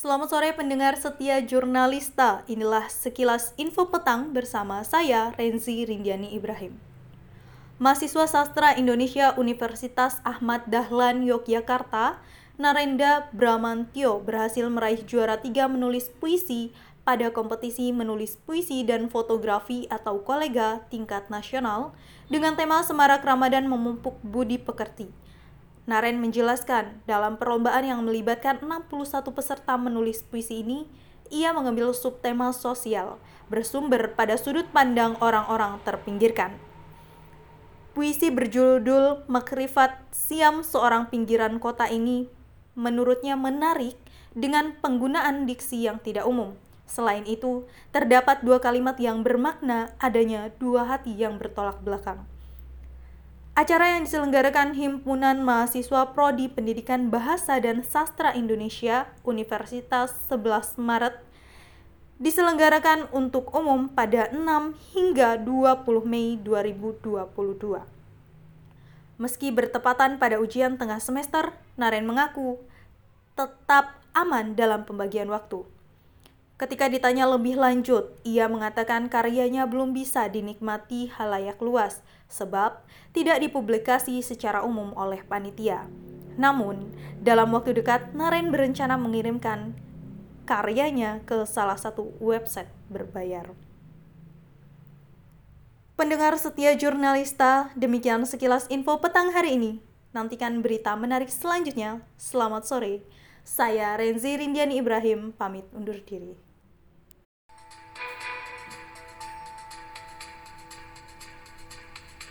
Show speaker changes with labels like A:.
A: Selamat sore pendengar setia jurnalista. Inilah sekilas info petang bersama saya Renzi Rindiani Ibrahim. Mahasiswa Sastra Indonesia Universitas Ahmad Dahlan Yogyakarta, Narenda Bramantio berhasil meraih juara tiga menulis puisi pada kompetisi menulis puisi dan fotografi atau kolega tingkat nasional dengan tema Semarak Ramadan Memupuk Budi Pekerti Naren menjelaskan, dalam perlombaan yang melibatkan 61 peserta menulis puisi ini, ia mengambil subtema sosial, bersumber pada sudut pandang orang-orang terpinggirkan. Puisi berjudul Makrifat Siam Seorang Pinggiran Kota ini menurutnya menarik dengan penggunaan diksi yang tidak umum. Selain itu, terdapat dua kalimat yang bermakna adanya dua hati yang bertolak belakang. Acara yang diselenggarakan Himpunan Mahasiswa Prodi Pendidikan Bahasa dan Sastra Indonesia Universitas 11 Maret diselenggarakan untuk umum pada 6 hingga 20 Mei 2022. Meski bertepatan pada ujian tengah semester, Naren mengaku tetap aman dalam pembagian waktu. Ketika ditanya lebih lanjut, ia mengatakan karyanya belum bisa dinikmati halayak luas – sebab tidak dipublikasi secara umum oleh panitia. Namun, dalam waktu dekat, Naren berencana mengirimkan karyanya ke salah satu website berbayar. Pendengar setia jurnalista, demikian sekilas info petang hari ini. Nantikan berita menarik selanjutnya. Selamat sore. Saya Renzi Rindiani Ibrahim, pamit undur diri.